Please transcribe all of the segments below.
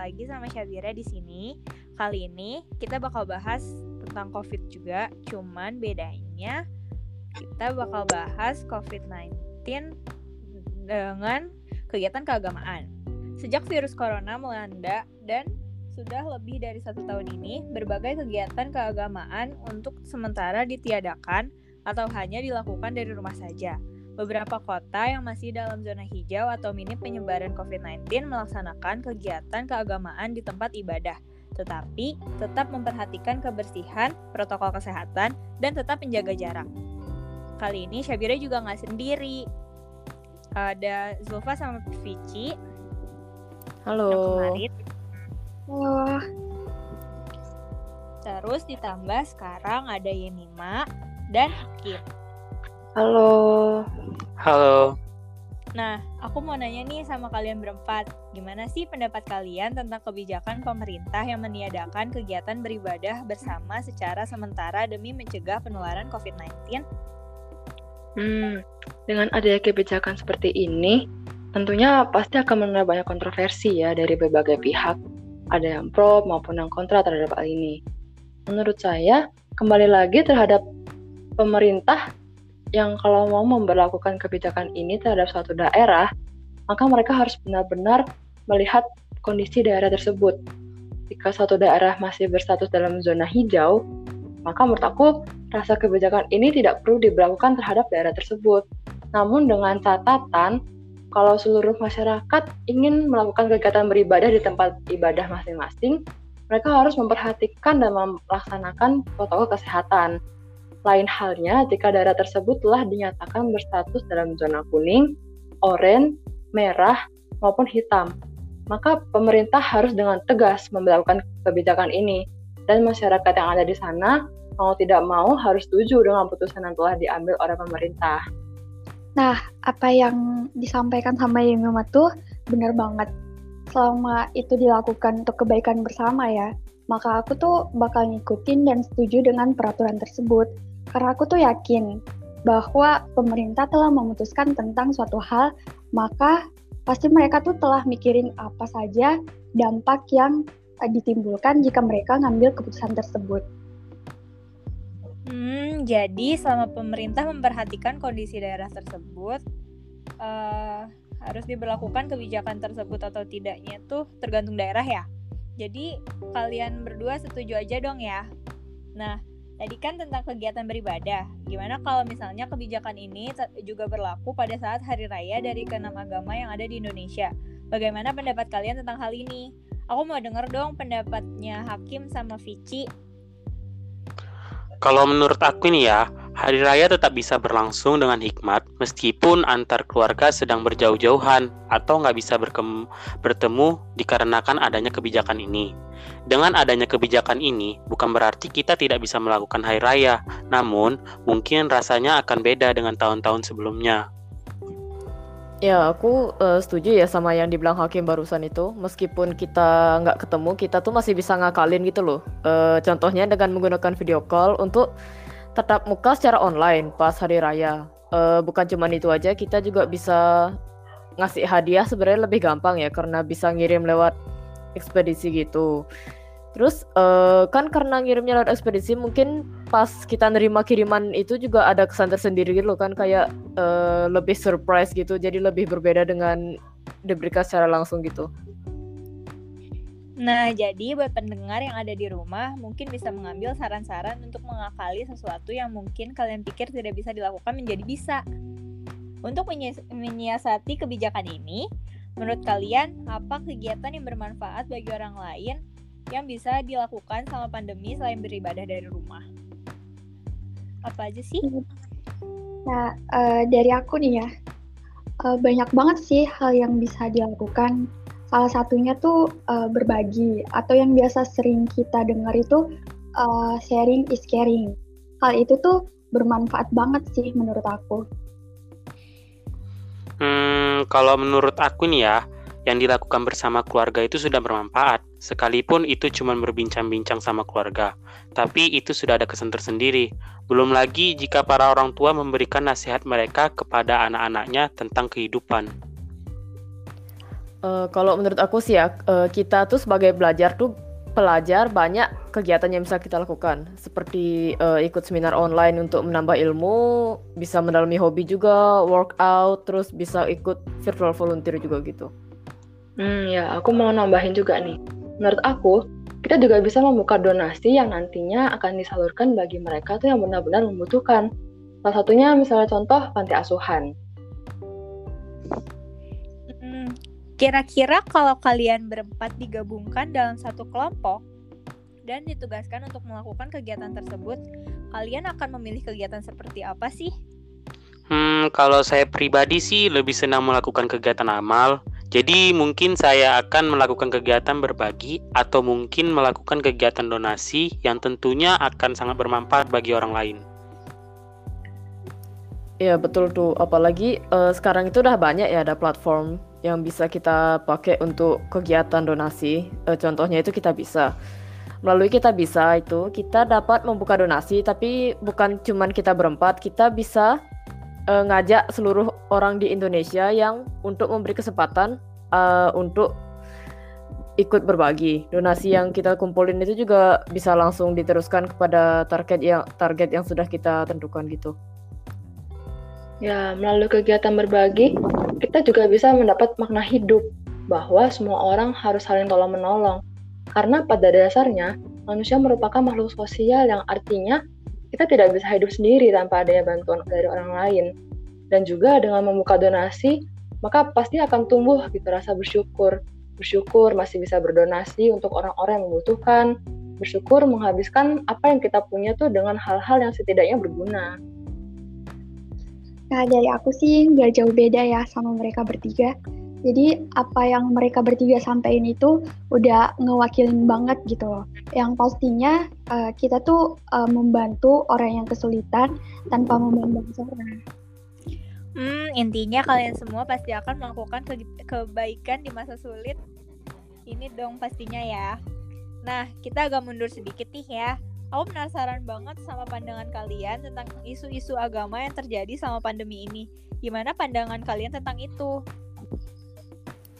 lagi sama Syabira di sini. Kali ini kita bakal bahas tentang COVID juga, cuman bedanya kita bakal bahas COVID-19 dengan kegiatan keagamaan. Sejak virus corona melanda dan sudah lebih dari satu tahun ini, berbagai kegiatan keagamaan untuk sementara ditiadakan atau hanya dilakukan dari rumah saja. Beberapa kota yang masih dalam zona hijau atau minim penyebaran COVID-19 melaksanakan kegiatan keagamaan di tempat ibadah, tetapi tetap memperhatikan kebersihan, protokol kesehatan, dan tetap menjaga jarak. Kali ini Syabira juga nggak sendiri. Ada Zulfa sama Vici. Halo. Halo. Terus ditambah sekarang ada Yemima dan Hakim. Halo. Halo. Nah, aku mau nanya nih sama kalian berempat, gimana sih pendapat kalian tentang kebijakan pemerintah yang meniadakan kegiatan beribadah bersama secara sementara demi mencegah penularan COVID-19? Hmm, dengan adanya kebijakan seperti ini, tentunya pasti akan menuai banyak kontroversi ya dari berbagai pihak. Ada yang pro maupun yang kontra terhadap hal ini. Menurut saya, kembali lagi terhadap pemerintah yang kalau mau memperlakukan kebijakan ini terhadap suatu daerah, maka mereka harus benar-benar melihat kondisi daerah tersebut. Jika suatu daerah masih berstatus dalam zona hijau, maka menurut aku rasa kebijakan ini tidak perlu diberlakukan terhadap daerah tersebut. Namun dengan catatan, kalau seluruh masyarakat ingin melakukan kegiatan beribadah di tempat ibadah masing-masing, mereka harus memperhatikan dan melaksanakan protokol kesehatan. Lain halnya jika daerah tersebut telah dinyatakan berstatus dalam zona kuning, oranye, merah, maupun hitam. Maka pemerintah harus dengan tegas memperlakukan kebijakan ini dan masyarakat yang ada di sana mau tidak mau harus setuju dengan putusan yang telah diambil oleh pemerintah. Nah, apa yang disampaikan sama Yemima tuh benar banget. Selama itu dilakukan untuk kebaikan bersama ya, maka aku tuh bakal ngikutin dan setuju dengan peraturan tersebut. Karena aku tuh yakin bahwa pemerintah telah memutuskan tentang suatu hal, maka pasti mereka tuh telah mikirin apa saja dampak yang eh, ditimbulkan jika mereka ngambil keputusan tersebut. Hmm, jadi selama pemerintah memperhatikan kondisi daerah tersebut, uh, harus diberlakukan kebijakan tersebut atau tidaknya tuh tergantung daerah ya. Jadi kalian berdua setuju aja dong ya. Nah, Tadi kan tentang kegiatan beribadah. Gimana kalau misalnya kebijakan ini juga berlaku pada saat hari raya dari keenam agama yang ada di Indonesia? Bagaimana pendapat kalian tentang hal ini? Aku mau denger dong pendapatnya Hakim sama Vici. Kalau menurut aku ini ya, Hari raya tetap bisa berlangsung dengan hikmat meskipun antar keluarga sedang berjauh-jauhan atau nggak bisa bertemu dikarenakan adanya kebijakan ini. Dengan adanya kebijakan ini, bukan berarti kita tidak bisa melakukan hari raya, namun mungkin rasanya akan beda dengan tahun-tahun sebelumnya. Ya, aku uh, setuju ya sama yang dibilang Hakim barusan itu. Meskipun kita nggak ketemu, kita tuh masih bisa ngakalin gitu loh. Uh, contohnya dengan menggunakan video call untuk tetap muka secara online pas hari raya. Uh, bukan cuma itu aja, kita juga bisa ngasih hadiah sebenarnya lebih gampang ya karena bisa ngirim lewat ekspedisi gitu. Terus uh, kan karena ngirimnya lewat ekspedisi mungkin pas kita nerima kiriman itu juga ada kesan tersendiri gitu kan kayak uh, lebih surprise gitu jadi lebih berbeda dengan diberikan secara langsung gitu. Nah, jadi buat pendengar yang ada di rumah, mungkin bisa mengambil saran-saran untuk mengakali sesuatu yang mungkin kalian pikir tidak bisa dilakukan menjadi bisa. Untuk menyiasati kebijakan ini, menurut kalian apa kegiatan yang bermanfaat bagi orang lain yang bisa dilakukan selama pandemi selain beribadah dari rumah? Apa aja sih? Nah, uh, dari aku nih ya, uh, banyak banget sih hal yang bisa dilakukan Salah satunya tuh uh, berbagi atau yang biasa sering kita dengar itu uh, sharing is caring. Hal itu tuh bermanfaat banget sih menurut aku. Hmm, kalau menurut aku nih ya, yang dilakukan bersama keluarga itu sudah bermanfaat, sekalipun itu cuma berbincang-bincang sama keluarga. Tapi itu sudah ada kesan tersendiri. Belum lagi jika para orang tua memberikan nasihat mereka kepada anak-anaknya tentang kehidupan. Uh, kalau menurut aku sih ya, uh, kita tuh sebagai belajar tuh pelajar banyak kegiatan yang bisa kita lakukan seperti uh, ikut seminar online untuk menambah ilmu, bisa mendalami hobi juga, workout, terus bisa ikut virtual volunteer juga gitu. Hmm ya, aku mau nambahin juga nih. Menurut aku, kita juga bisa membuka donasi yang nantinya akan disalurkan bagi mereka tuh yang benar-benar membutuhkan. Salah satunya misalnya contoh panti asuhan. Kira-kira kalau kalian berempat digabungkan dalam satu kelompok dan ditugaskan untuk melakukan kegiatan tersebut, kalian akan memilih kegiatan seperti apa sih? Hmm, kalau saya pribadi sih lebih senang melakukan kegiatan amal. Jadi mungkin saya akan melakukan kegiatan berbagi atau mungkin melakukan kegiatan donasi yang tentunya akan sangat bermanfaat bagi orang lain. Iya betul tuh, apalagi uh, sekarang itu udah banyak ya ada platform yang bisa kita pakai untuk kegiatan donasi. E, contohnya itu kita bisa melalui kita bisa itu kita dapat membuka donasi tapi bukan cuman kita berempat kita bisa e, ngajak seluruh orang di Indonesia yang untuk memberi kesempatan e, untuk ikut berbagi donasi yang kita kumpulin itu juga bisa langsung diteruskan kepada target yang target yang sudah kita tentukan gitu. Ya, melalui kegiatan berbagi, kita juga bisa mendapat makna hidup bahwa semua orang harus saling tolong-menolong. Karena pada dasarnya, manusia merupakan makhluk sosial yang artinya kita tidak bisa hidup sendiri tanpa adanya bantuan dari orang lain. Dan juga dengan membuka donasi, maka pasti akan tumbuh gitu rasa bersyukur. Bersyukur masih bisa berdonasi untuk orang-orang yang membutuhkan, bersyukur menghabiskan apa yang kita punya tuh dengan hal-hal yang setidaknya berguna. Nah, dari aku sih nggak jauh beda ya sama mereka bertiga. Jadi apa yang mereka bertiga sampaikan itu udah ngewakilin banget gitu loh. Yang pastinya uh, kita tuh uh, membantu orang yang kesulitan tanpa memandang seorang. Hmm, intinya kalian semua pasti akan melakukan ke kebaikan di masa sulit. Ini dong pastinya ya. Nah, kita agak mundur sedikit nih ya aku penasaran banget sama pandangan kalian tentang isu-isu agama yang terjadi sama pandemi ini. Gimana pandangan kalian tentang itu?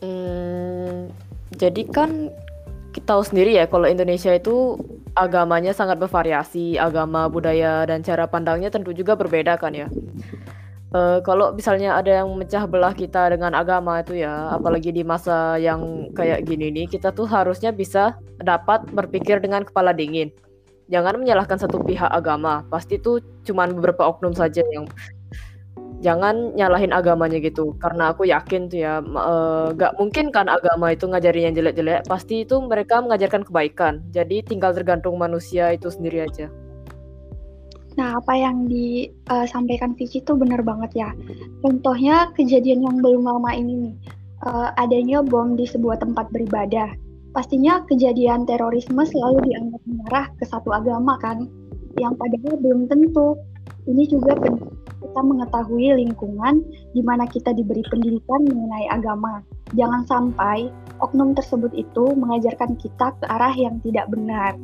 Hmm, jadi kan kita tahu sendiri ya kalau Indonesia itu agamanya sangat bervariasi, agama, budaya dan cara pandangnya tentu juga berbeda kan ya. Uh, kalau misalnya ada yang mecah belah kita dengan agama itu ya, apalagi di masa yang kayak gini nih, kita tuh harusnya bisa dapat berpikir dengan kepala dingin jangan menyalahkan satu pihak agama. Pasti itu cuma beberapa oknum saja yang jangan nyalahin agamanya gitu. Karena aku yakin tuh ya uh, gak mungkin kan agama itu ngajarin yang jelek-jelek. Pasti itu mereka mengajarkan kebaikan. Jadi tinggal tergantung manusia itu sendiri aja. Nah, apa yang disampaikan uh, Vicky itu benar banget ya. Contohnya kejadian yang belum lama ini nih, uh, adanya bom di sebuah tempat beribadah pastinya kejadian terorisme selalu dianggap mengarah ke satu agama kan, yang padahal belum tentu. Ini juga kita mengetahui lingkungan di mana kita diberi pendidikan mengenai agama. Jangan sampai oknum tersebut itu mengajarkan kita ke arah yang tidak benar.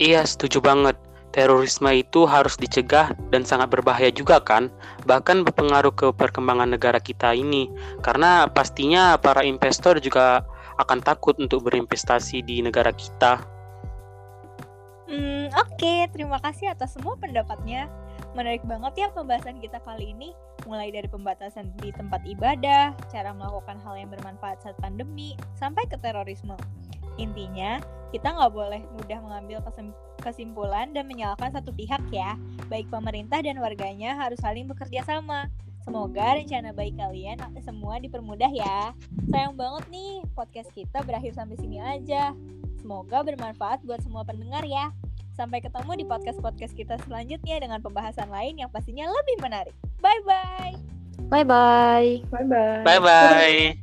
Iya, setuju banget. Terorisme itu harus dicegah dan sangat berbahaya juga kan, bahkan berpengaruh ke perkembangan negara kita ini. Karena pastinya para investor juga akan takut untuk berinvestasi di negara kita. Hmm, oke, okay. terima kasih atas semua pendapatnya. Menarik banget ya pembahasan kita kali ini, mulai dari pembatasan di tempat ibadah, cara melakukan hal yang bermanfaat saat pandemi, sampai ke terorisme. Intinya, kita nggak boleh mudah mengambil kesimpulan dan menyalahkan satu pihak ya. Baik pemerintah dan warganya harus saling bekerja sama. Semoga rencana baik kalian semua dipermudah ya. Sayang banget nih, podcast kita berakhir sampai sini aja. Semoga bermanfaat buat semua pendengar ya. Sampai ketemu di podcast-podcast kita selanjutnya dengan pembahasan lain yang pastinya lebih menarik. Bye-bye. Bye-bye. Bye-bye. Bye-bye.